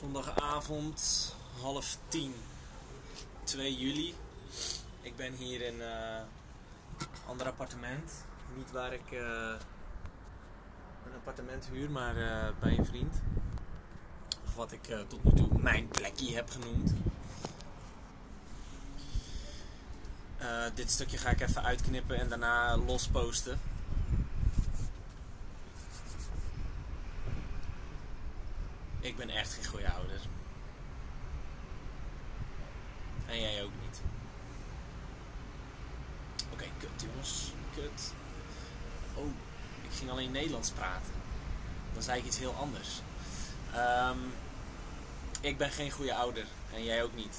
Zondagavond, half tien, 2 juli. Ik ben hier in eh, een ander appartement. Niet waar ik eh, een appartement huur, maar eh, bij een vriend. Of wat ik eh, tot nu toe mijn plekje heb genoemd. Eh, dit stukje ga ik even uitknippen en daarna losposten. Ik ben echt geen goede ouder. En jij ook niet. Oké, kut jongens. Kut. Oh, ik ging alleen Nederlands praten. Dan zei ik iets heel anders. Ehm, ik ben geen goede ouder. En jij ook niet.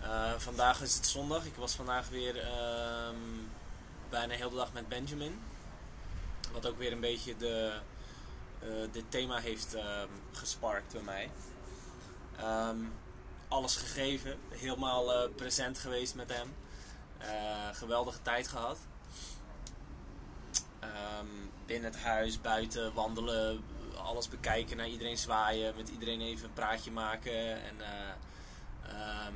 Eh, vandaag is het zondag. Ik was vandaag weer ehm, bijna heel de dag met Benjamin. Wat ook weer een beetje de, dit thema heeft ehm, gesparkt bij mij. Ehm, alles gegeven, helemaal eh, present geweest met hem. Eh, geweldige tijd gehad. Ehm, binnen het huis, buiten wandelen, alles bekijken, naar iedereen zwaaien, met iedereen even een praatje maken. En eh,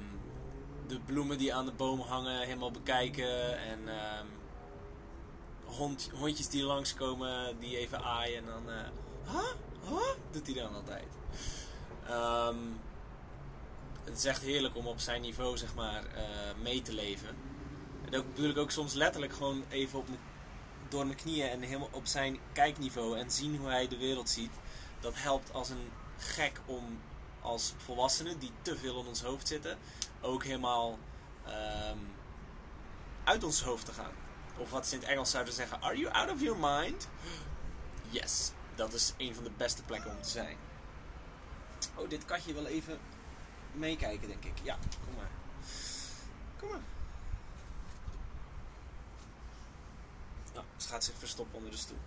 de bloemen die aan de boom hangen helemaal bekijken. En hond, hondjes die langskomen, die even aaien en dan... eh huh? Huh? Doet hij dan altijd. Ehm, het is echt heerlijk om op zijn niveau, zeg maar, eh, mee te leven. En bedoel ik ook soms letterlijk gewoon even op door mijn knieën en helemaal op zijn kijkniveau en zien hoe hij de wereld ziet. Dat helpt als een gek om als volwassenen die te veel in ons hoofd zitten, ook helemaal ehm, uit ons hoofd te gaan. Of wat ze in het Engels zouden zeggen: Are you out of your mind? Yes, dat is een van de beste plekken om te zijn. Oh, dit katje wil even meekijken, denk ik. Ja, kom maar. Kom maar. Nou, ze gaat zich verstoppen onder de stoel.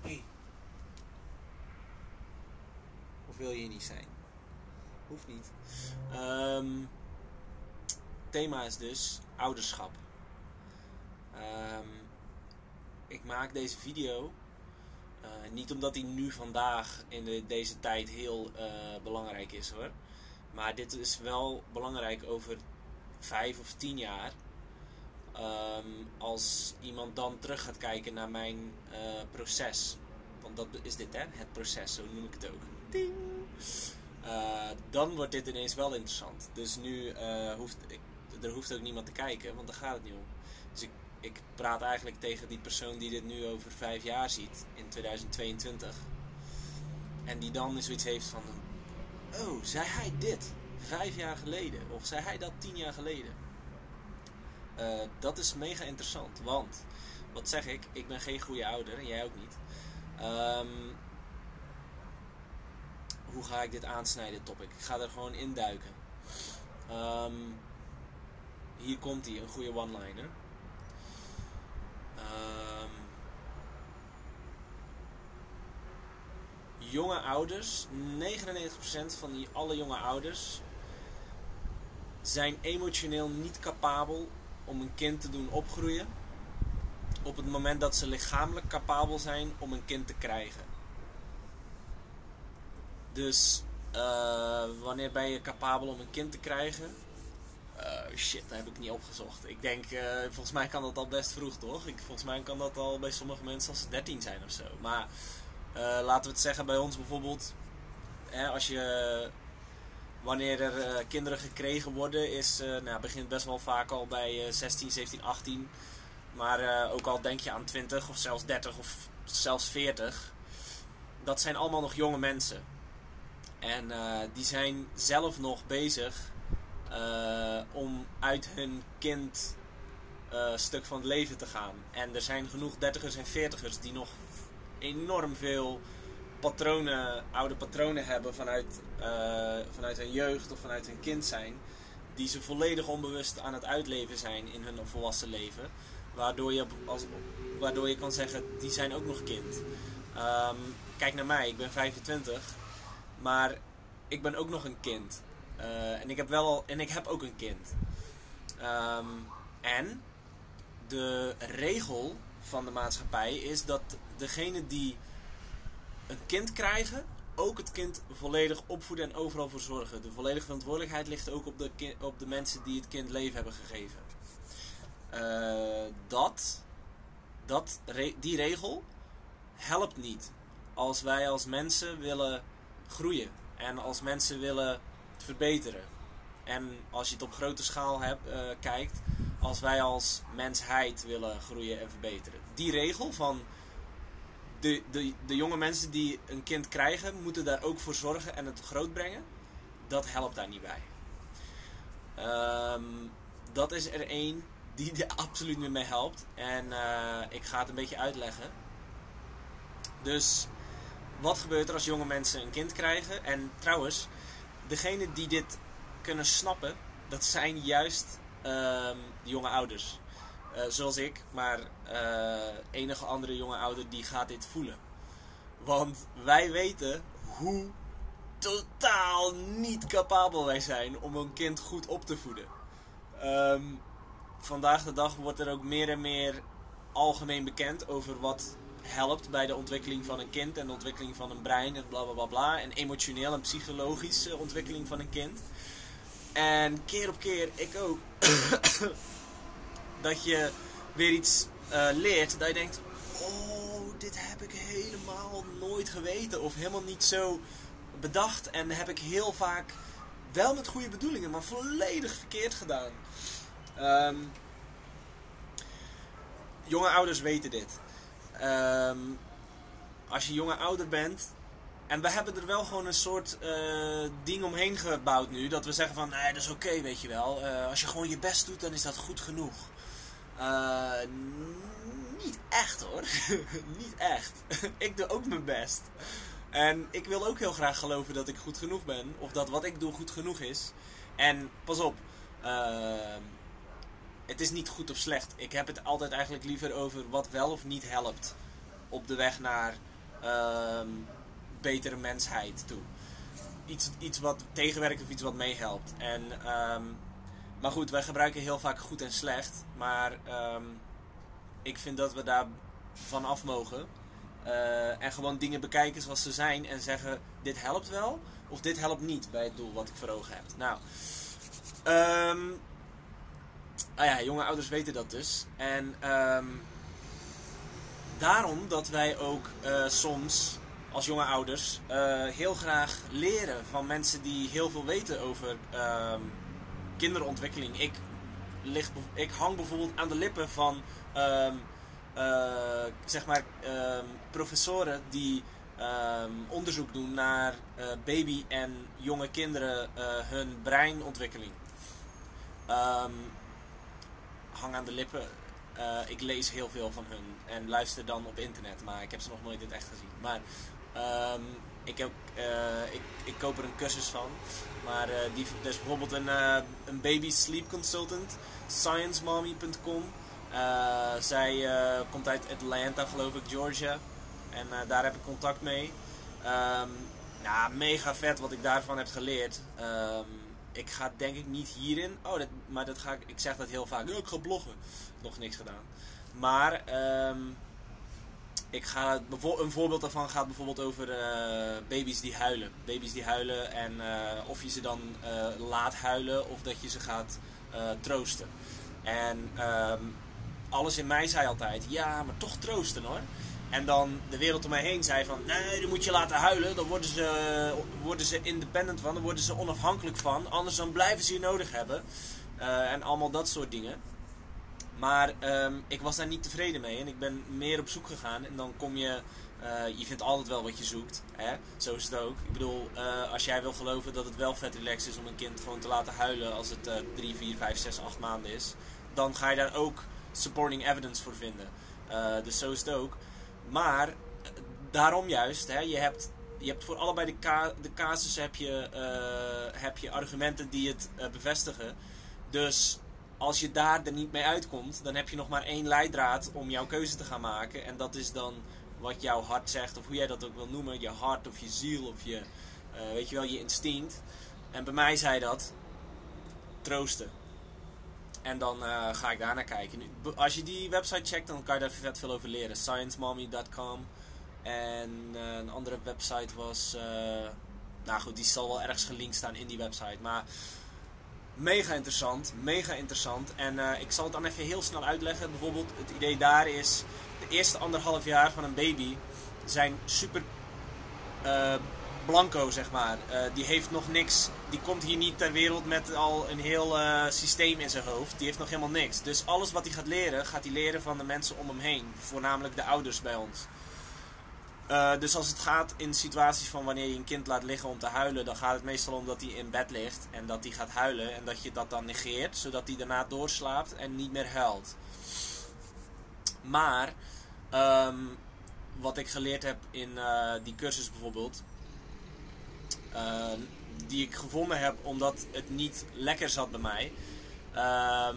Hé. Of wil je niet zijn? Hoeft niet. Ehm thema is dus ouderschap. Ehm, ik maak deze video eh, niet omdat hij nu vandaag in de, deze tijd heel eh, belangrijk is hoor. Maar dit is wel belangrijk over vijf of tien jaar. Ehm, als iemand dan terug gaat kijken naar mijn eh, proces. Want dat is dit hè, het proces, zo noem ik het ook. Ding! Dan wordt dit ineens wel interessant. Dus nu hoeft er hoeft ook niemand te kijken, want daar gaat het niet om. Dus ik, ik praat eigenlijk tegen die persoon die dit nu over vijf jaar ziet, in 2022. En die dan zoiets heeft van, oh, zei hij dit vijf jaar geleden? Of zei hij dat tien jaar geleden? Eh, dat is mega interessant, want, wat zeg ik, ik ben geen goede ouder en jij ook niet. Ehm, hoe ga ik dit aansnijden, topic? Ik ga er gewoon induiken. Ehm hier komt hij, een goede one-liner. Ehm, jonge ouders, 99% van die alle jonge ouders zijn emotioneel niet capabel om een kind te doen opgroeien op het moment dat ze lichamelijk capabel zijn om een kind te krijgen. Dus eh, wanneer ben je capabel om een kind te krijgen? Eh, shit, dat heb ik niet opgezocht. Ik denk, eh, volgens mij kan dat al best vroeg, toch? Ik, volgens mij kan dat al bij sommige mensen als ze 13 zijn of zo. Maar eh, laten we het zeggen bij ons bijvoorbeeld. Hè, als je, wanneer er eh, kinderen gekregen worden, is, nou, begint best wel vaak al bij eh, 16, 17, 18. Maar ook al denk je aan 20 of zelfs 30 of zelfs 40. Dat zijn allemaal nog jonge mensen. En die zijn zelf nog bezig eh, om uit hun kind eh, stuk van het leven te gaan. En er zijn genoeg dertigers en veertigers die nog enorm veel patronen, oude patronen hebben vanuit, eh, vanuit hun jeugd of vanuit hun kind zijn. Die ze volledig onbewust aan het uitleven zijn in hun volwassen leven. Waardoor je, als, waardoor je kan zeggen, die zijn ook nog kind. Ehm, kijk naar mij, ik ben 25. Maar ik ben ook nog een kind. Eh, en ik heb wel en ik heb ook een kind. Ehm, en de regel van de maatschappij is dat degene die een kind krijgen, ook het kind volledig opvoeden en overal voor zorgen. De volledige verantwoordelijkheid ligt ook op de, op de mensen die het kind leven hebben gegeven. Eh, dat, dat, die regel helpt niet als wij als mensen willen groeien en als mensen willen verbeteren. En als je het op grote schaal hebt, eh, kijkt, als wij als mensheid willen groeien en verbeteren. Die regel van de, de, de jonge mensen die een kind krijgen, moeten daar ook voor zorgen en het grootbrengen. Dat helpt daar niet bij. Ehm, dat is er één die er absoluut niet mee helpt. En eh, ik ga het een beetje uitleggen. Dus wat gebeurt er als jonge mensen een kind krijgen? En trouwens, degene die dit kunnen snappen, dat zijn juist ehm, jonge ouders. Eh, zoals ik, maar eh, enige andere jonge ouder die gaat dit voelen. Want wij weten hoe totaal niet capabel wij zijn om een kind goed op te voeden. Ehm, vandaag de dag wordt er ook meer en meer algemeen bekend over wat helpt bij de ontwikkeling van een kind en de ontwikkeling van een brein en bla bla bla. En emotioneel en psychologische ontwikkeling van een kind. En keer op keer, ik ook, dat je weer iets eh, leert dat je denkt: Oh, dit heb ik helemaal nooit geweten. Of helemaal niet zo bedacht. En heb ik heel vaak wel met goede bedoelingen, maar volledig verkeerd gedaan. Ehm, jonge ouders weten dit. Ehm, als je jonge ouder bent. En we hebben er wel gewoon een soort eh, ding omheen gebouwd nu. Dat we zeggen van, nee, dat is oké, weet je wel. Eh, als je gewoon je best doet, dan is dat goed genoeg. Eh, niet echt hoor. niet echt. ik doe ook mijn best. En ik wil ook heel graag geloven dat ik goed genoeg ben. Of dat wat ik doe goed genoeg is. En pas op. het is niet goed of slecht. Ik heb het altijd eigenlijk liever over wat wel of niet helpt. Op de weg naar ehm, betere mensheid toe. Iets, iets wat tegenwerkt of iets wat meehelpt. En, ehm, maar goed, wij gebruiken heel vaak goed en slecht. Maar ehm, ik vind dat we daar van af mogen. Eh, en gewoon dingen bekijken zoals ze zijn. En zeggen, dit helpt wel. Of dit helpt niet bij het doel wat ik voor ogen heb. Nou, ah ja, jonge ouders weten dat dus. En ehm, daarom dat wij ook eh, soms als jonge ouders eh, heel graag leren van mensen die heel veel weten over ehm, kinderontwikkeling. Ik, lig, ik hang bijvoorbeeld aan de lippen van ehm, eh, zeg maar professoren die onderzoek doen naar baby en jonge kinderen hun breinontwikkeling. Ehm, hang aan de lippen. Eh, ik lees heel veel van hun en luister dan op internet, maar ik heb ze nog nooit in het echt gezien. Maar ehm, ik, heb, eh, ik, ik koop er een cursus van. Maar eh, die, er is bijvoorbeeld een, een baby sleep consultant, sciencemommy.com. Zij komt uit Atlanta, geloof ik, Georgia. En daar heb ik contact mee. Ja, mega vet wat ik daarvan heb geleerd. Ehm, ik ga denk ik niet hierin. Oh, dat, maar dat ga ik, ik zeg dat heel vaak. Ik ga bloggen. Nog niks gedaan. Maar ehm, ik ga, een voorbeeld daarvan gaat bijvoorbeeld over eh, baby's die huilen. Baby's die huilen en eh, of je ze dan eh, laat huilen of dat je ze gaat troosten. En ehm, alles in mij zei altijd, ja, maar toch troosten hoor. En dan de wereld om mij heen zei van, nee, die moet je laten huilen. Dan worden ze, worden ze independent van, dan worden ze onafhankelijk van. Anders dan blijven ze je nodig hebben. Eh, en allemaal dat soort dingen. Maar ehm, ik was daar niet tevreden mee en ik ben meer op zoek gegaan. En dan kom je, eh, je vindt altijd wel wat je zoekt. Hè? Zo is het ook. Ik bedoel, eh, als jij wil geloven dat het wel vet relaxed is om een kind gewoon te laten huilen als het 3, 4, 5, 6, 8 maanden is. Dan ga je daar ook supporting evidence voor vinden. Dus zo is het ook. Maar eh, daarom juist, hè, je, hebt, je hebt voor allebei de, de casussen heb je, eh, heb je argumenten die het eh, bevestigen. Dus als je daar er niet mee uitkomt, dan heb je nog maar één leidraad om jouw keuze te gaan maken. En dat is dan wat jouw hart zegt, of hoe jij dat ook wil noemen. Je hart of je ziel of je, weet je wel, je instinct. En bij mij zei dat troosten. En dan eh, ga ik daar naar kijken. Als je die website checkt, dan kan je daar vet veel over leren. sciencemommy.com. En eh, een andere website was. eh, nou goed, die zal wel ergens gelinkt staan in die website. Maar mega interessant, mega interessant. En ik zal het dan even heel snel uitleggen. Bijvoorbeeld, het idee daar is: de eerste anderhalf jaar van een baby zijn super blanco, zeg maar. Eh, die heeft nog niks. Die komt hier niet ter wereld met al een heel eh, systeem in zijn hoofd. Die heeft nog helemaal niks. Dus alles wat hij gaat leren, gaat hij leren van de mensen om hem heen. Voornamelijk de ouders bij ons. Eh, dus als het gaat in situaties van wanneer je een kind laat liggen om te huilen, dan gaat het meestal om dat hij in bed ligt en dat hij gaat huilen en dat je dat dan negeert, zodat hij daarna doorslaapt en niet meer huilt. Maar ehm, wat ik geleerd heb in die cursus bijvoorbeeld, eh, die ik gevonden heb omdat het niet lekker zat bij mij, ehm,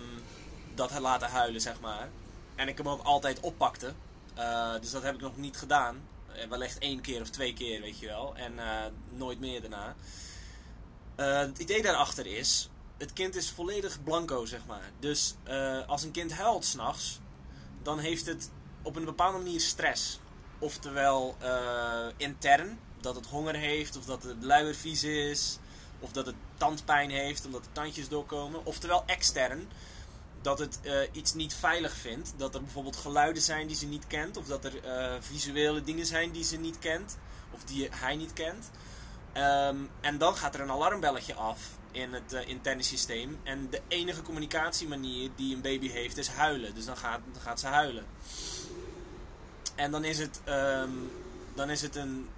dat het laten huilen zeg maar, en ik hem ook altijd oppakte. Eh, dus dat heb ik nog niet gedaan. Eh, wellicht één keer of twee keer, weet je wel. En nooit meer daarna. Het idee daarachter is, het kind is volledig blanco, zeg maar. Dus als een kind huilt s'nachts, dan heeft het op een bepaalde manier stress. Oftewel intern, dat het honger heeft, of dat het luier vies is, of dat het tandpijn heeft, omdat de tandjes doorkomen. Oftewel extern, dat het eh, iets niet veilig vindt. Dat er bijvoorbeeld geluiden zijn die ze niet kent. Of dat er eh, visuele dingen zijn die ze niet kent. Of die hij niet kent. Ehm, en dan gaat er een alarmbelletje af in het eh, interne systeem. En de enige communicatiemanier die een baby heeft is huilen. Dus dan gaat, dan gaat ze huilen. En dan is het, ehm, dan is het een,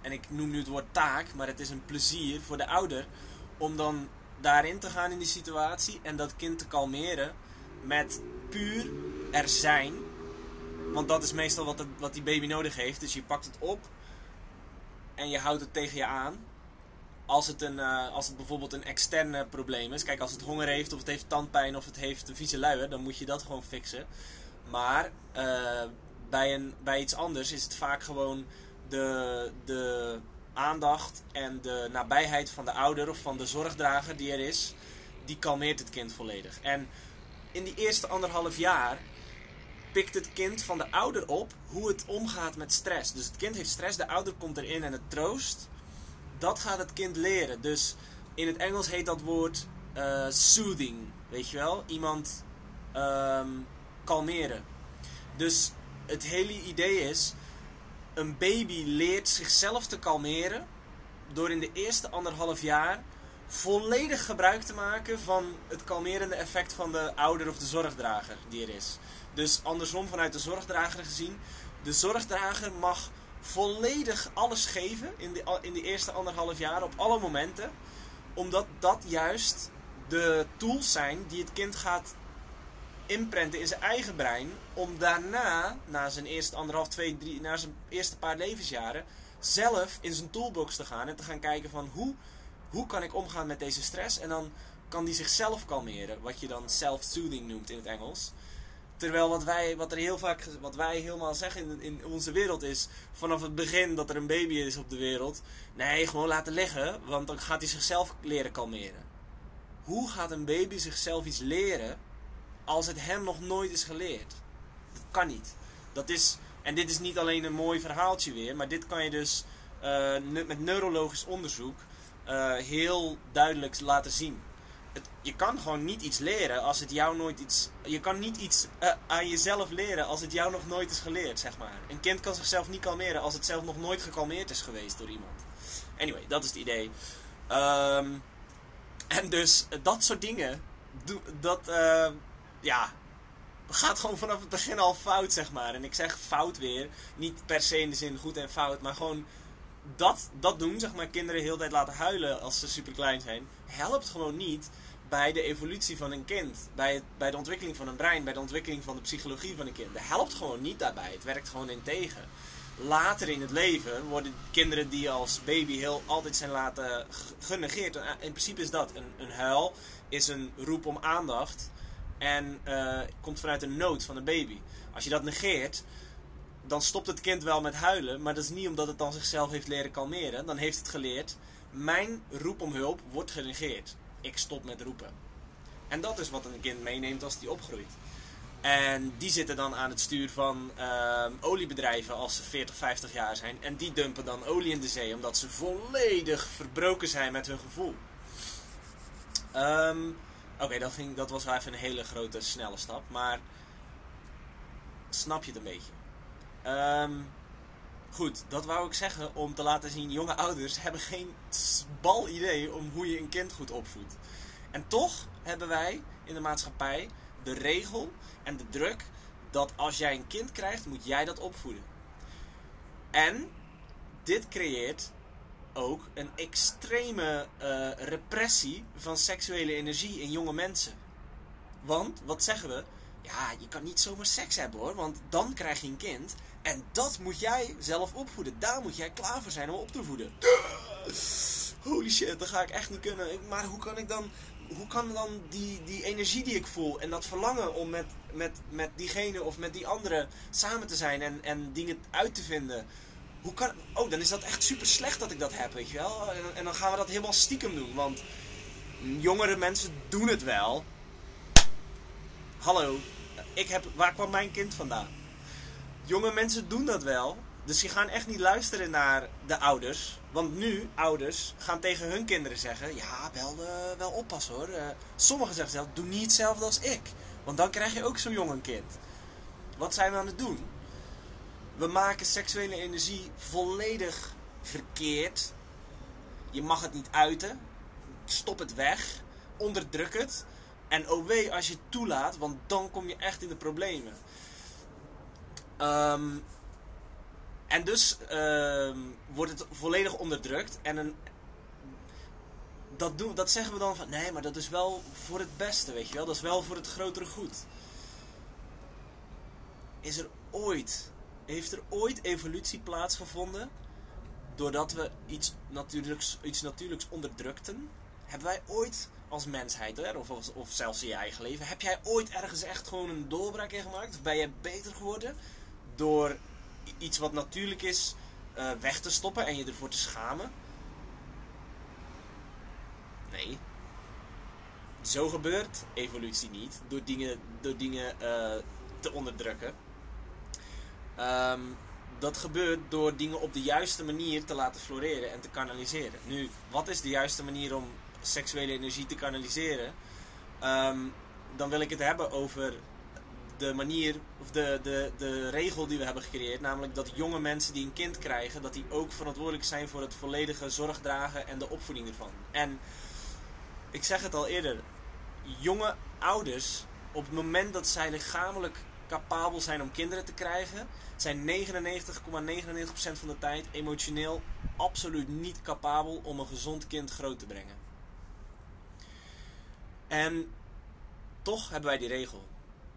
en ik noem nu het woord taak, maar het is een plezier voor de ouder om dan daarin te gaan in die situatie en dat kind te kalmeren met puur er zijn. Want dat is meestal wat, het, wat die baby nodig heeft. Dus je pakt het op en je houdt het tegen je aan. Als het, een, eh, als het bijvoorbeeld een externe probleem is. Kijk, als het honger heeft of het heeft tandpijn of het heeft een vieze luier, dan moet je dat gewoon fixen. Maar eh, bij, een, bij iets anders is het vaak gewoon de, de aandacht en de nabijheid van de ouder of van de zorgdrager die er is, die kalmeert het kind volledig. En in die eerste anderhalf jaar pikt het kind van de ouder op hoe het omgaat met stress. Dus het kind heeft stress, de ouder komt erin en het troost. Dat gaat het kind leren. Dus in het Engels heet dat woord eh, soothing, weet je wel? Iemand ehm, kalmeren. Dus het hele idee is, een baby leert zichzelf te kalmeren door in de eerste anderhalf jaar volledig gebruik te maken van het kalmerende effect van de ouder of de zorgdrager die er is. Dus andersom vanuit de zorgdrager gezien, de zorgdrager mag volledig alles geven in de, in de eerste anderhalf jaar op alle momenten, omdat dat juist de tools zijn die het kind gaat inprenten in zijn eigen brein. Om daarna, na zijn eerste anderhalf, twee, drie, na zijn eerste paar levensjaren, zelf in zijn toolbox te gaan en te gaan kijken van hoe, hoe kan ik omgaan met deze stress. En dan kan die zichzelf kalmeren, wat je dan self-soothing noemt in het Engels. Terwijl wat wij, wat er heel vaak, wat wij helemaal zeggen in, in onze wereld is, vanaf het begin dat er een baby is op de wereld, nee, gewoon laten liggen, want dan gaat hij zichzelf leren kalmeren. Hoe gaat een baby zichzelf iets leren als het hem nog nooit is geleerd. Dat kan niet. Dat is, en dit is niet alleen een mooi verhaaltje weer, maar dit kan je dus uh, met neurologisch onderzoek uh, heel duidelijk laten zien. Het, je kan gewoon niet iets leren als het jou nooit iets. Je kan niet iets uh, aan jezelf leren als het jou nog nooit is geleerd, zeg maar. Een kind kan zichzelf niet kalmeren als het zelf nog nooit gekalmeerd is geweest door iemand. Anyway, dat is het idee. Um, en dus dat soort dingen, dat ja, gaat gewoon vanaf het begin al fout, zeg maar. En ik zeg fout weer, niet per se in de zin goed en fout, maar gewoon dat, dat doen, zeg maar, kinderen heel de tijd laten huilen als ze super klein zijn, helpt gewoon niet bij de evolutie van een kind. Bij, het, bij de ontwikkeling van een brein, bij de ontwikkeling van de psychologie van een kind. Dat helpt gewoon niet daarbij. Het werkt gewoon in tegen. Later in het leven worden kinderen die als baby heel altijd zijn laten genegeerd. In principe is dat een, een huil, is een roep om aandacht. En uh, komt vanuit een nood van een baby. Als je dat negeert, dan stopt het kind wel met huilen. Maar dat is niet omdat het dan zichzelf heeft leren kalmeren. Dan heeft het geleerd, mijn roep om hulp wordt genegeerd. Ik stop met roepen. En dat is wat een kind meeneemt als die opgroeit. En die zitten dan aan het stuur van ehm, oliebedrijven als ze 40, 50 jaar zijn. En die dumpen dan olie in de zee omdat ze volledig verbroken zijn met hun gevoel. Ehm, oké, dat, ging- dat was wel even een hele grote, snelle stap. Maar snap je het een beetje? Ehm, goed, dat wou ik zeggen om te laten zien: jonge ouders hebben geen bal idee om hoe je een kind goed opvoedt. En toch hebben wij in de maatschappij de regel en de druk dat als jij een kind krijgt, moet jij dat opvoeden. En dit creëert ook een extreme eh, repressie van seksuele energie in jonge mensen. Want, wat zeggen we? Ja, je kan niet zomaar seks hebben hoor, want dan krijg je een kind. En dat moet jij zelf opvoeden. Daar moet jij klaar voor zijn om op te voeden. Holy shit, dat ga ik echt niet kunnen. Maar hoe kan ik dan, hoe kan dan die, die energie die ik voel en dat verlangen om met, met, met diegene of met die andere samen te zijn en, en dingen uit te vinden. Oh, dan is dat echt super slecht dat ik dat heb, weet je wel. En, en dan gaan we dat helemaal stiekem doen, want jongere mensen doen het wel. Hallo, ik heb, waar kwam mijn kind vandaan? Jonge mensen doen dat wel. Dus die gaan echt niet luisteren naar de ouders. Want nu, ouders, gaan tegen hun kinderen zeggen... Ja, wel, eh, wel oppassen hoor. Eh, sommigen zeggen zelf, doe niet hetzelfde als ik. Want dan krijg je ook zo'n jong een kind. Wat zijn we aan het doen? We maken seksuele energie volledig verkeerd. Je mag het niet uiten. Stop het weg. Onderdruk het. En oh wee als je het toelaat, want dan kom je echt in de problemen. Ehm, en dus ehm, wordt het volledig onderdrukt. En een, dat, doen, dat zeggen we dan van nee, maar dat is wel voor het beste, weet je wel. Dat is wel voor het grotere goed. Is er ooit, heeft er ooit evolutie plaatsgevonden doordat we iets natuurlijks, iets natuurlijks onderdrukten? Hebben wij ooit als mensheid, of, of, zelfs in je eigen leven, heb jij ooit ergens echt gewoon een doorbraak in gemaakt? Ben jij beter geworden door iets wat natuurlijk is eh, weg te stoppen en je ervoor te schamen? Nee. Zo gebeurt evolutie niet door dingen, door dingen eh, te onderdrukken. Ehm, dat gebeurt door dingen op de juiste manier te laten floreren en te kanaliseren. Nu, wat is de juiste manier om seksuele energie te kanaliseren? Ehm, dan wil ik het hebben over de manier, of de, de, de regel die we hebben gecreëerd. Namelijk dat jonge mensen die een kind krijgen, dat die ook verantwoordelijk zijn voor het volledige zorgdragen en de opvoeding ervan. En ik zeg het al eerder, jonge ouders, op het moment dat zij lichamelijk capabel zijn om kinderen te krijgen, zijn 99,99% van de tijd emotioneel absoluut niet capabel om een gezond kind groot te brengen. En toch hebben wij die regel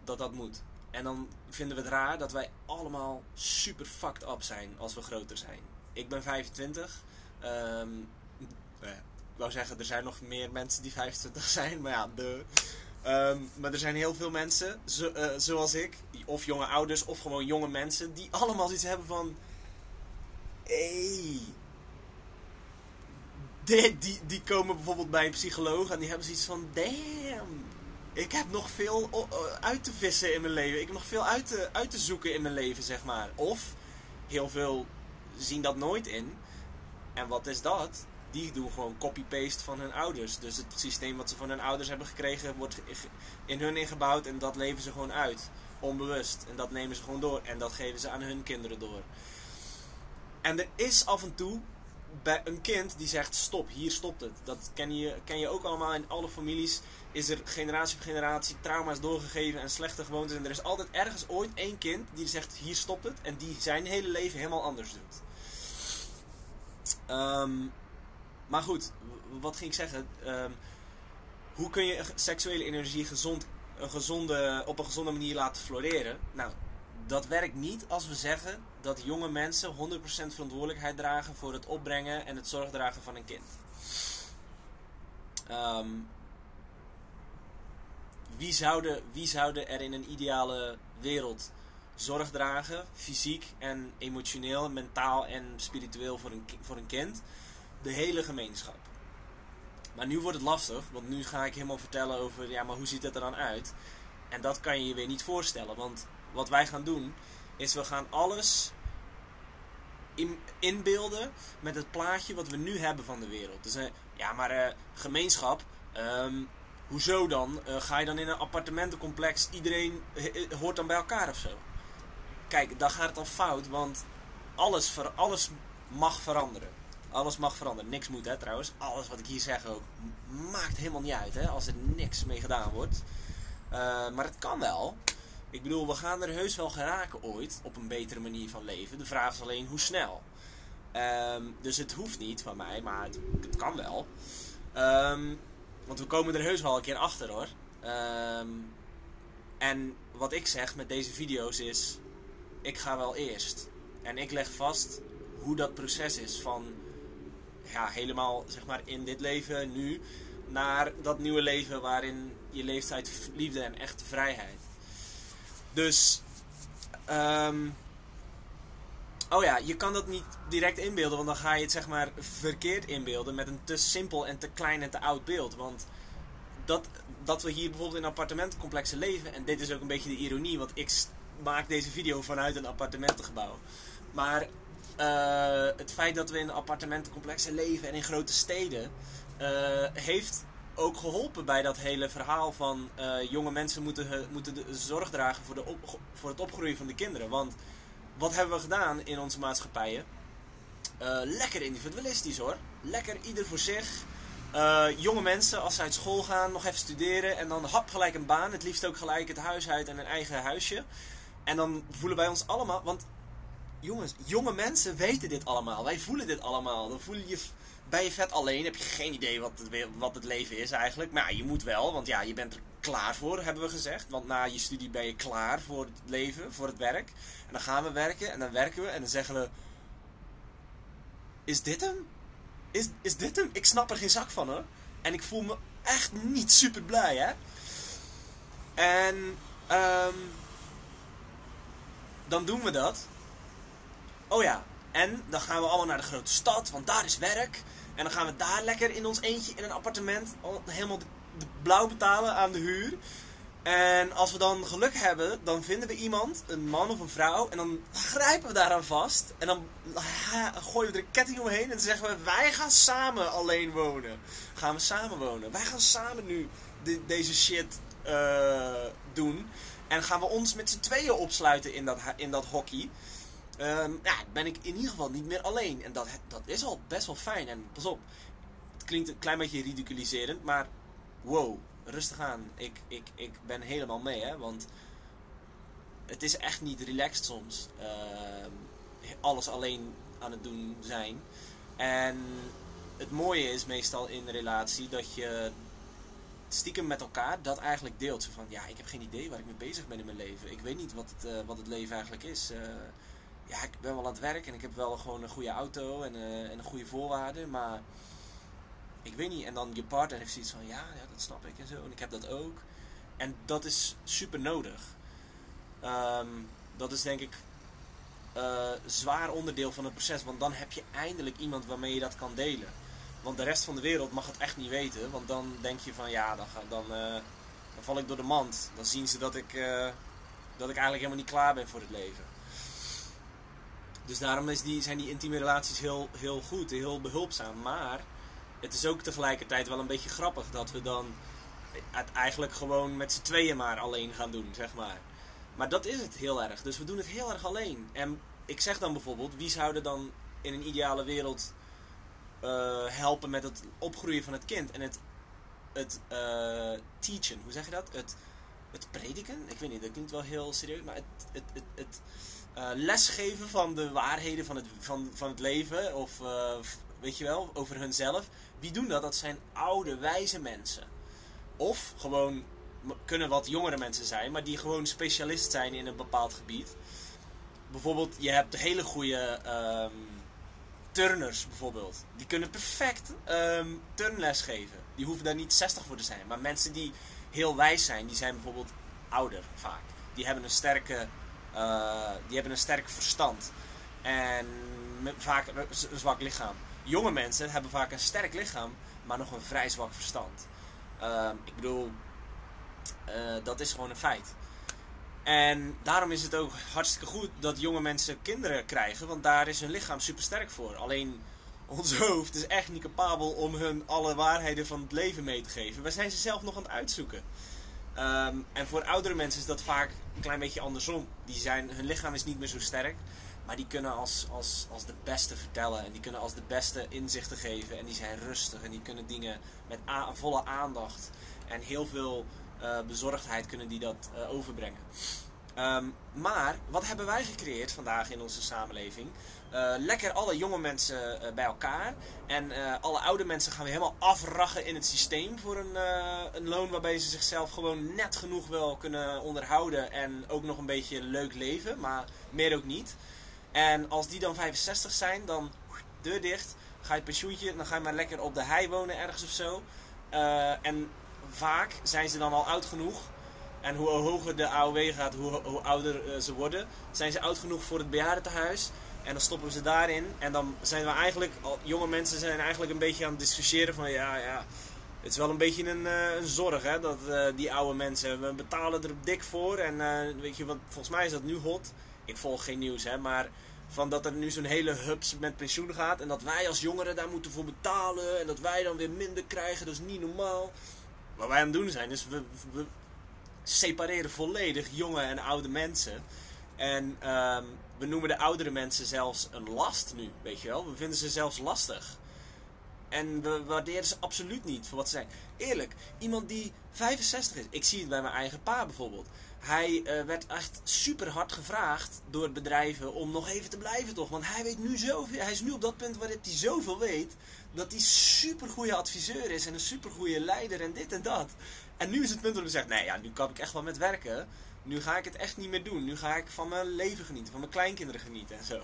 dat dat moet. En dan vinden we het raar dat wij allemaal super fucked up zijn als we groter zijn. Ik ben 25. ehm, eh, ik wou zeggen, er zijn nog meer mensen die 25 zijn, maar ja, de. Ehm, maar er zijn heel veel mensen, zo- eh, zoals ik, of jonge ouders, of gewoon jonge mensen, die allemaal iets hebben van. Hey, die, die, die komen bijvoorbeeld bij een psycholoog en die hebben zoiets van: Damn, ik heb nog veel o- uit te vissen in mijn leven. Ik heb nog veel uit te, uit te zoeken in mijn leven, zeg maar. Of heel veel zien dat nooit in. En wat is dat? Die doen gewoon copy-paste van hun ouders. Dus het systeem wat ze van hun ouders hebben gekregen, wordt in hun ingebouwd en dat leven ze gewoon uit. Onbewust. En dat nemen ze gewoon door. En dat geven ze aan hun kinderen door. En er is af en toe bij een kind die zegt stop, hier stopt het. Dat ken je, ken je ook allemaal in alle families. Is er generatie op generatie trauma's doorgegeven en slechte gewoontes. En er is altijd ergens ooit één kind die zegt hier stopt het. En die zijn hele leven helemaal anders doet. Ehm, maar goed, wat ging ik zeggen? Ehm, hoe kun je seksuele energie gezond, een gezonde, op een gezonde manier laten floreren? Nou, dat werkt niet als we zeggen dat jonge mensen 100% verantwoordelijkheid dragen voor het opbrengen en het zorgdragen van een kind. Ehm, wie, zouden, wie zouden er in een ideale wereld zorg dragen, fysiek en emotioneel, mentaal en spiritueel voor een, voor een kind? De hele gemeenschap. Maar nu wordt het lastig, want nu ga ik helemaal vertellen over, ja, maar hoe ziet het er dan uit? En dat kan je je weer niet voorstellen. Want wat wij gaan doen, is we gaan alles in, inbeelden met het plaatje wat we nu hebben van de wereld. Dus uh, ja, maar uh, gemeenschap, um, hoezo dan? Uh, ga je dan in een appartementencomplex, iedereen hoort dan bij elkaar of zo? Kijk, dan gaat het al fout, want alles, ver, alles mag veranderen. Alles mag veranderen. Niks moet, hè, trouwens. Alles wat ik hier zeg ook, maakt helemaal niet uit, hè, als er niks mee gedaan wordt. maar het kan wel. Ik bedoel, we gaan er heus wel geraken ooit op een betere manier van leven. De vraag is alleen hoe snel. Um, dus het hoeft niet van mij, maar het, het kan wel. Um, want we komen er heus wel een keer achter hoor. Um, en wat ik zeg met deze video's is: ik ga wel eerst. En ik leg vast hoe dat proces is van ja, helemaal zeg maar in dit leven nu naar dat nieuwe leven waarin je leeft uit liefde en echte vrijheid. Dus, um, oh ja, je kan dat niet direct inbeelden, want dan ga je het zeg maar verkeerd inbeelden met een te simpel en te klein en te oud beeld. Want dat, dat we hier bijvoorbeeld in appartementencomplexen leven, en dit is ook een beetje de ironie, want ik maak deze video vanuit een appartementengebouw. Maar uh, het feit dat we in appartementencomplexen leven en in grote steden, uh, heeft ook geholpen bij dat hele verhaal van uh, jonge mensen moeten, moeten de zorg dragen voor, de voor het opgroeien van de kinderen. Want wat hebben we gedaan in onze maatschappijen? Lekker individualistisch hoor. Lekker ieder voor zich. Jonge mensen, als ze uit school gaan, nog even studeren en dan hap gelijk een baan. Het liefst ook gelijk het huis uit en een eigen huisje. En dan voelen wij ons allemaal, want jongens, jonge mensen weten dit allemaal. Wij voelen dit allemaal. Dan voel je je ben je vet alleen, heb je geen idee wat het, wat het leven is eigenlijk. Maar ja, je moet wel, want ja, je bent er klaar voor, hebben we gezegd. Want na je studie ben je klaar voor het leven, voor het werk. En dan gaan we werken en dan werken we en dan zeggen we... Is dit hem? Is, is dit hem? Ik snap er geen zak van hoor. En ik voel me echt niet super blij hè. En um, dan doen we dat. Oh ja, en dan gaan we allemaal naar de grote stad, want daar is werk. En dan gaan we daar lekker in ons eentje in een appartement helemaal blauw betalen aan de huur. En als we dan geluk hebben, dan vinden we iemand, een man of een vrouw, en dan grijpen we daaraan vast. En dan gooien we er een ketting omheen en dan zeggen we, wij gaan samen alleen wonen. Gaan we samen wonen. Wij gaan samen nu deze shit uh, doen. En gaan we ons met z'n tweeën opsluiten in dat, in dat hockey. Um, ja, ben ik in ieder geval niet meer alleen. En dat, dat is al best wel fijn. En pas op, het klinkt een klein beetje ridiculiserend, maar wow, rustig aan. Ik, ik, ik ben helemaal mee, hè. Want het is echt niet relaxed soms. Uh, alles alleen aan het doen zijn. En het mooie is meestal in een relatie dat je stiekem met elkaar dat eigenlijk deelt. Zo van, ja, ik heb geen idee waar ik mee bezig ben in mijn leven. Ik weet niet wat het, uh, wat het leven eigenlijk is. Uh, ja, ik ben wel aan het werk en ik heb wel gewoon een goede auto en, uh, en een goede voorwaarden, maar ik weet niet. En dan je partner heeft zoiets van, ja, ja, dat snap ik en zo. En ik heb dat ook. En dat is super nodig. Um, dat is denk ik uh, zwaar onderdeel van het proces, want dan heb je eindelijk iemand waarmee je dat kan delen. Want de rest van de wereld mag het echt niet weten, want dan denk je van, ja, dan, dan, uh, dan val ik door de mand. Dan zien ze dat ik, dat ik eigenlijk helemaal niet klaar ben voor het leven. Dus daarom is die, zijn die intieme relaties heel, heel goed, heel behulpzaam. Maar het is ook tegelijkertijd wel een beetje grappig dat we dan het eigenlijk gewoon met z'n tweeën maar alleen gaan doen, zeg maar. Maar dat is het heel erg. Dus we doen het heel erg alleen. En ik zeg dan bijvoorbeeld, wie zou er dan in een ideale wereld uh, helpen met het opgroeien van het kind en het, het uh, teachen, hoe zeg je dat? Het, het prediken? Ik weet niet, dat klinkt wel heel serieus, maar het, het, het, het uh, lesgeven van de waarheden van het, van, van het leven. Of uh, weet je wel, over hunzelf. Wie doen dat? Dat zijn oude, wijze mensen. Of gewoon kunnen wat jongere mensen zijn, maar die gewoon specialist zijn in een bepaald gebied. Bijvoorbeeld, je hebt hele goede um, turners bijvoorbeeld. Die kunnen perfect um, turnles geven. Die hoeven daar niet 60 voor te zijn. Maar mensen die heel wijs zijn, die zijn bijvoorbeeld ouder vaak. Die hebben een sterke die hebben een sterk verstand. En vaak een zwak lichaam. Jonge mensen hebben vaak een sterk lichaam, maar nog een vrij zwak verstand. Uh, ik bedoel, Eh, dat is gewoon een feit. En daarom is het ook hartstikke goed dat jonge mensen kinderen krijgen, want daar is hun lichaam super sterk voor. Alleen ons hoofd is echt niet capabel om hun alle waarheden van het leven mee te geven. We zijn ze zelf nog aan het uitzoeken. Ehm, en voor oudere mensen is dat vaak een klein beetje andersom. Die zijn, hun lichaam is niet meer zo sterk. Maar die kunnen als, als, als de beste vertellen. En die kunnen als de beste inzichten geven. En die zijn rustig. En die kunnen dingen met volle aandacht. En heel veel uh, bezorgdheid kunnen die dat uh, overbrengen. Um, maar wat hebben wij gecreëerd vandaag in onze samenleving? Uh, lekker alle jonge mensen bij elkaar. En alle oude mensen gaan we helemaal afrachen in het systeem voor een, een loon waarbij ze zichzelf gewoon net genoeg wel kunnen onderhouden. En ook nog een beetje leuk leven, maar meer ook niet. En als die dan 65 zijn, dan deur dicht, ga je pensioentje, dan ga je maar lekker op de hei wonen ergens of zo. En vaak zijn ze dan al oud genoeg. En hoe hoger de AOW gaat, hoe, hoe ouder ze worden. Zijn ze oud genoeg voor het bejaardentehuis. En dan stoppen we ze daarin. En dan zijn we eigenlijk, jonge mensen zijn eigenlijk een beetje aan het discussiëren van ja, ja. Het is wel een beetje een, uh, een zorg hè, dat die oude mensen, we betalen er dik voor. En weet je, wat, volgens mij is dat nu hot ik volg geen nieuws, hè, maar van dat er nu zo'n hele hubs met pensioen gaat. En dat wij als jongeren daar moeten voor betalen. En dat wij dan weer minder krijgen, dat is niet normaal. Wat wij aan het doen zijn, is we, separeren volledig jonge en oude mensen. En um, we noemen de oudere mensen zelfs een last nu, weet je wel. We vinden ze zelfs lastig. En we waarderen ze absoluut niet voor wat ze zijn. Eerlijk, iemand die 65 is. Ik zie het bij mijn eigen pa bijvoorbeeld. Hij uh, werd echt super hard gevraagd door bedrijven om nog even te blijven toch. Want hij weet nu zoveel. Hij is nu op dat punt waar hij zoveel weet. Dat hij super goede adviseur is en een super goede leider en dit en dat. En nu is het punt dat hij zegt, nee ja, nu kan ik echt wel met werken. Nu ga ik het echt niet meer doen. Nu ga ik van mijn leven genieten, van mijn kleinkinderen genieten en zo.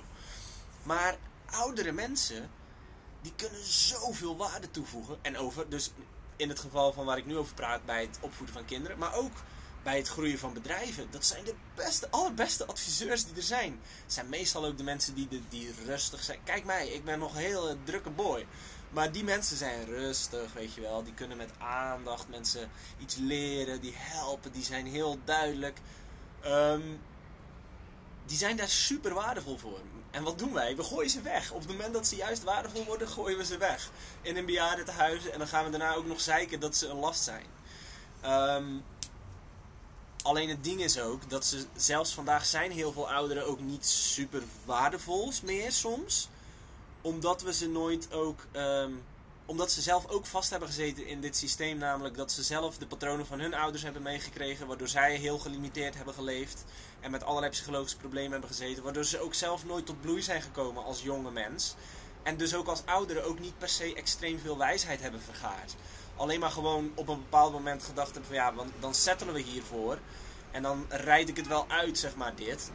Maar oudere mensen, die kunnen zoveel waarde toevoegen. En over, dus in het geval van waar ik nu over praat bij het opvoeden van kinderen. Maar ook bij het groeien van bedrijven. Dat zijn de beste, allerbeste adviseurs die er zijn. Het zijn meestal ook de mensen die, die rustig zijn. Kijk mij, ik ben nog een heel drukke boy. Maar die mensen zijn rustig, weet je wel. Die kunnen met aandacht mensen iets leren. Die helpen, die zijn heel duidelijk. Um, die zijn daar super waardevol voor. En wat doen wij? We gooien ze weg. Op het moment dat ze juist waardevol worden, gooien we ze weg. In een bejaardentehuis. En dan gaan we daarna ook nog zeiken dat ze een last zijn. Um, alleen het ding is ook dat ze zelfs vandaag zijn heel veel ouderen ook niet super waardevol meer soms. Omdat we ze nooit ook. Um, omdat ze zelf ook vast hebben gezeten in dit systeem. Namelijk dat ze zelf de patronen van hun ouders hebben meegekregen. Waardoor zij heel gelimiteerd hebben geleefd. En met allerlei psychologische problemen hebben gezeten. Waardoor ze ook zelf nooit tot bloei zijn gekomen als jonge mens. En dus ook als ouderen ook niet per se extreem veel wijsheid hebben vergaard. Alleen maar gewoon op een bepaald moment gedacht hebben van ja, dan settelen we hiervoor. En dan rijd ik het wel uit, zeg maar, dit.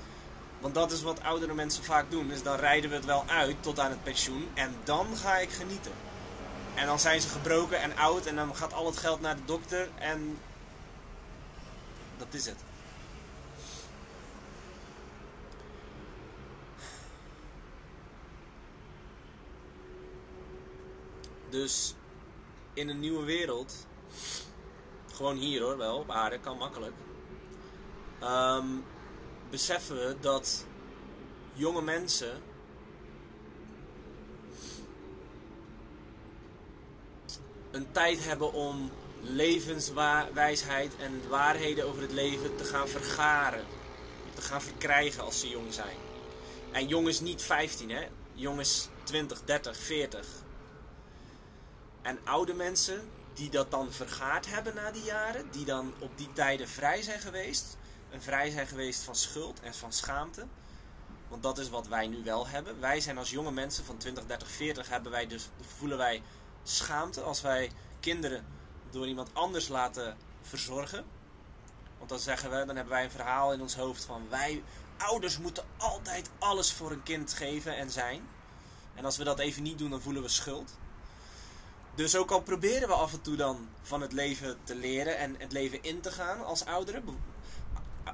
Want dat is wat oudere mensen vaak doen. Dus dan rijden we het wel uit tot aan het pensioen. En dan ga ik genieten. En dan zijn ze gebroken en oud. En dan gaat al het geld naar de dokter. En dat is het. Dus in een nieuwe wereld, gewoon hier hoor, wel op aarde, kan makkelijk. Um, beseffen we dat jonge mensen een tijd hebben om levenswijsheid en waarheden over het leven te gaan vergaren. Te gaan verkrijgen als ze jong zijn. En jong is niet 15, hè? Jong is 20, 30, 40. En oude mensen die dat dan vergaard hebben na die jaren, die dan op die tijden vrij zijn geweest, vrij zijn geweest van schuld en van schaamte. Want dat is wat wij nu wel hebben. Wij zijn als jonge mensen van 20, 30, 40 hebben wij dus, voelen wij schaamte als wij kinderen door iemand anders laten verzorgen. Want dan zeggen we, dan hebben wij een verhaal in ons hoofd van wij ouders moeten altijd alles voor een kind geven en zijn. En als we dat even niet doen, dan voelen we schuld. Dus ook al proberen we af en toe dan van het leven te leren en het leven in te gaan als ouderen.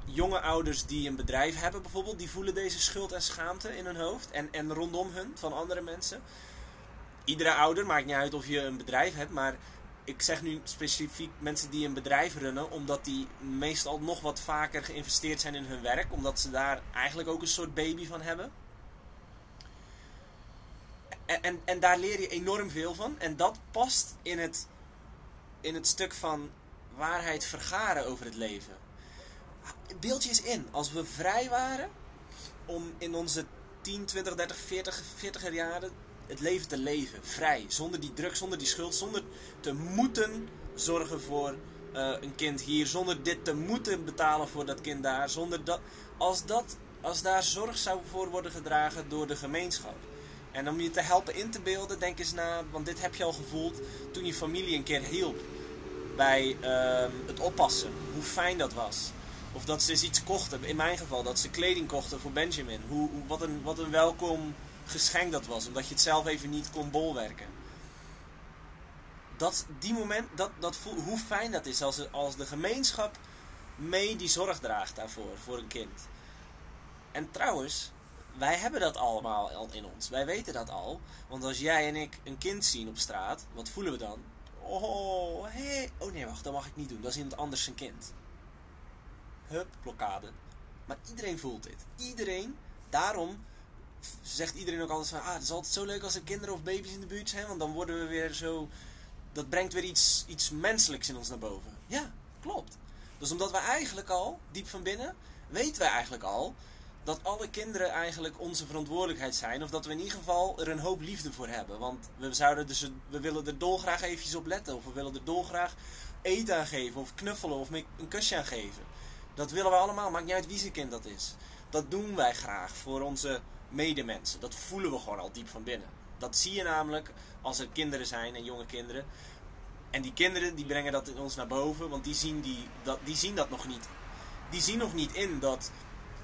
Jonge ouders die een bedrijf hebben bijvoorbeeld, die voelen deze schuld en schaamte in hun hoofd en, en rondom hun van andere mensen. Iedere ouder, maakt niet uit of je een bedrijf hebt, maar ik zeg nu specifiek mensen die een bedrijf runnen, omdat die meestal nog wat vaker geïnvesteerd zijn in hun werk, omdat ze daar eigenlijk ook een soort baby van hebben. En, en, en daar leer je enorm veel van. En dat past in het, in het stuk van waarheid vergaren over het leven. Beeld je eens in, als we vrij waren om in onze 10, 20, 30, 40, 40 jaren het leven te leven. Vrij. Zonder die druk, zonder die schuld. Zonder te moeten zorgen voor uh, een kind hier. Zonder dit te moeten betalen voor dat kind daar. Zonder dat, als, dat, als daar zorg zou voor worden gedragen door de gemeenschap. En om je te helpen in te beelden, denk eens na, want dit heb je al gevoeld toen je familie een keer hielp bij uh, het oppassen. Hoe fijn dat was. Of dat ze eens iets kochten, in mijn geval, dat ze kleding kochten voor Benjamin. Hoe, wat, een, wat een welkom geschenk dat was, omdat je het zelf even niet kon bolwerken. Dat, die moment, dat, dat hoe fijn dat is als, als de gemeenschap mee die zorg draagt daarvoor, voor een kind. En trouwens, wij hebben dat allemaal al in ons. Wij weten dat al. Want als jij en ik een kind zien op straat, wat voelen we dan? Oh. Oh nee, wacht, dat mag ik niet doen. Dat is iemand anders zijn kind. Hup, blokkade. Maar iedereen voelt dit. Iedereen. Daarom zegt iedereen ook altijd van... Ah, het is altijd zo leuk als er kinderen of baby's in de buurt zijn. Want dan worden we weer zo... Dat brengt weer iets, iets menselijks in ons naar boven. Ja, klopt. Dus omdat we eigenlijk al, diep van binnen... Weten wij eigenlijk al dat alle kinderen eigenlijk onze verantwoordelijkheid zijn. Of dat we in ieder geval er een hoop liefde voor hebben. Want we, zouden dus, we willen er dolgraag eventjes op letten. Of we willen er dolgraag eten aan geven. Of knuffelen. Of een kusje aan geven. Dat willen we allemaal. Maakt niet uit wie zijn kind dat is. Dat doen wij graag voor onze medemensen. Dat voelen we gewoon al diep van binnen. Dat zie je namelijk als er kinderen zijn en jonge kinderen. En die kinderen die brengen dat in ons naar boven. Want die zien, die, dat, die zien dat nog niet. Die zien nog niet in dat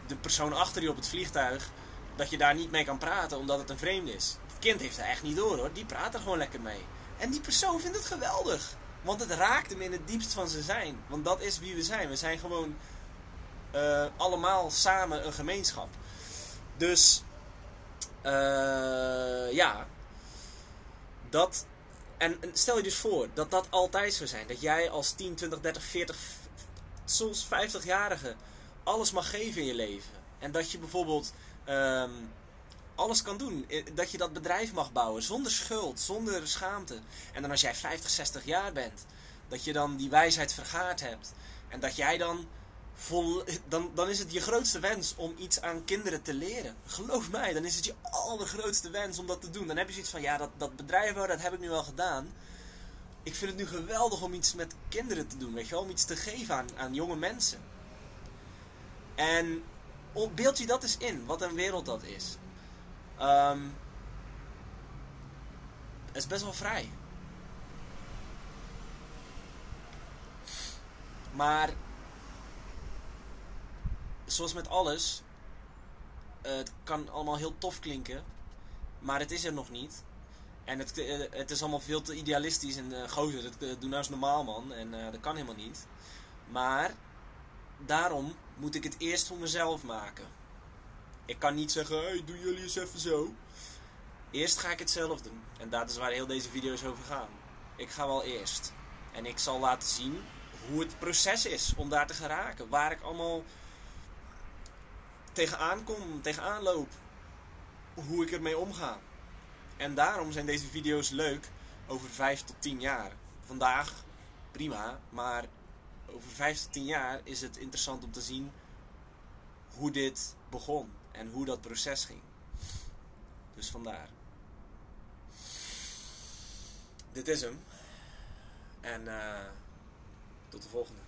de persoon achter je op het vliegtuig, dat je daar niet mee kan praten omdat het een vreemde is. Het kind heeft er echt niet door hoor, die praat er gewoon lekker mee. En die persoon vindt het geweldig. Want het raakt hem in het diepst van zijn zijn. Want dat is wie we zijn. We zijn gewoon uh, allemaal samen een gemeenschap. Dus, uh, ja. Dat. En, stel je dus voor dat dat altijd zou zijn. Dat jij als 10, 20, 30, 40, soms 50-jarige alles mag geven in je leven. En dat je bijvoorbeeld um, alles kan doen. Dat je dat bedrijf mag bouwen zonder schuld, zonder schaamte. En dan als jij 50, 60 jaar bent, dat je dan die wijsheid vergaard hebt. En dat jij dan vol, dan, dan is het je grootste wens om iets aan kinderen te leren. Geloof mij, dan is het je allergrootste wens om dat te doen. Dan heb je zoiets van, ja, dat, dat bedrijf, dat heb ik nu al gedaan. Ik vind het nu geweldig om iets met kinderen te doen, weet je wel? Om iets te geven aan, aan jonge mensen. En beeld je dat eens in, wat een wereld dat is. Um, het is best wel vrij. Maar, zoals met alles, het kan allemaal heel tof klinken, maar het is er nog niet. En het, eh, het is allemaal veel te idealistisch en uh, gozer, dat doe nou eens normaal man, en dat kan helemaal niet. Maar, daarom moet ik het eerst voor mezelf maken. Ik kan niet zeggen, hey, doe jullie eens even zo. Eerst ga ik het zelf doen. En dat is waar heel deze video's over gaan. Ik ga wel eerst. En ik zal laten zien hoe het proces is om daar te geraken. Waar ik allemaal tegenaan kom, tegenaan loop. Hoe ik ermee omga. En daarom zijn deze video's leuk over 5 tot 10 jaar. Vandaag prima, maar over 5 tot 10 jaar is het interessant om te zien hoe dit begon en hoe dat proces ging. Dus vandaar. Dit is hem. En uh, tot de volgende.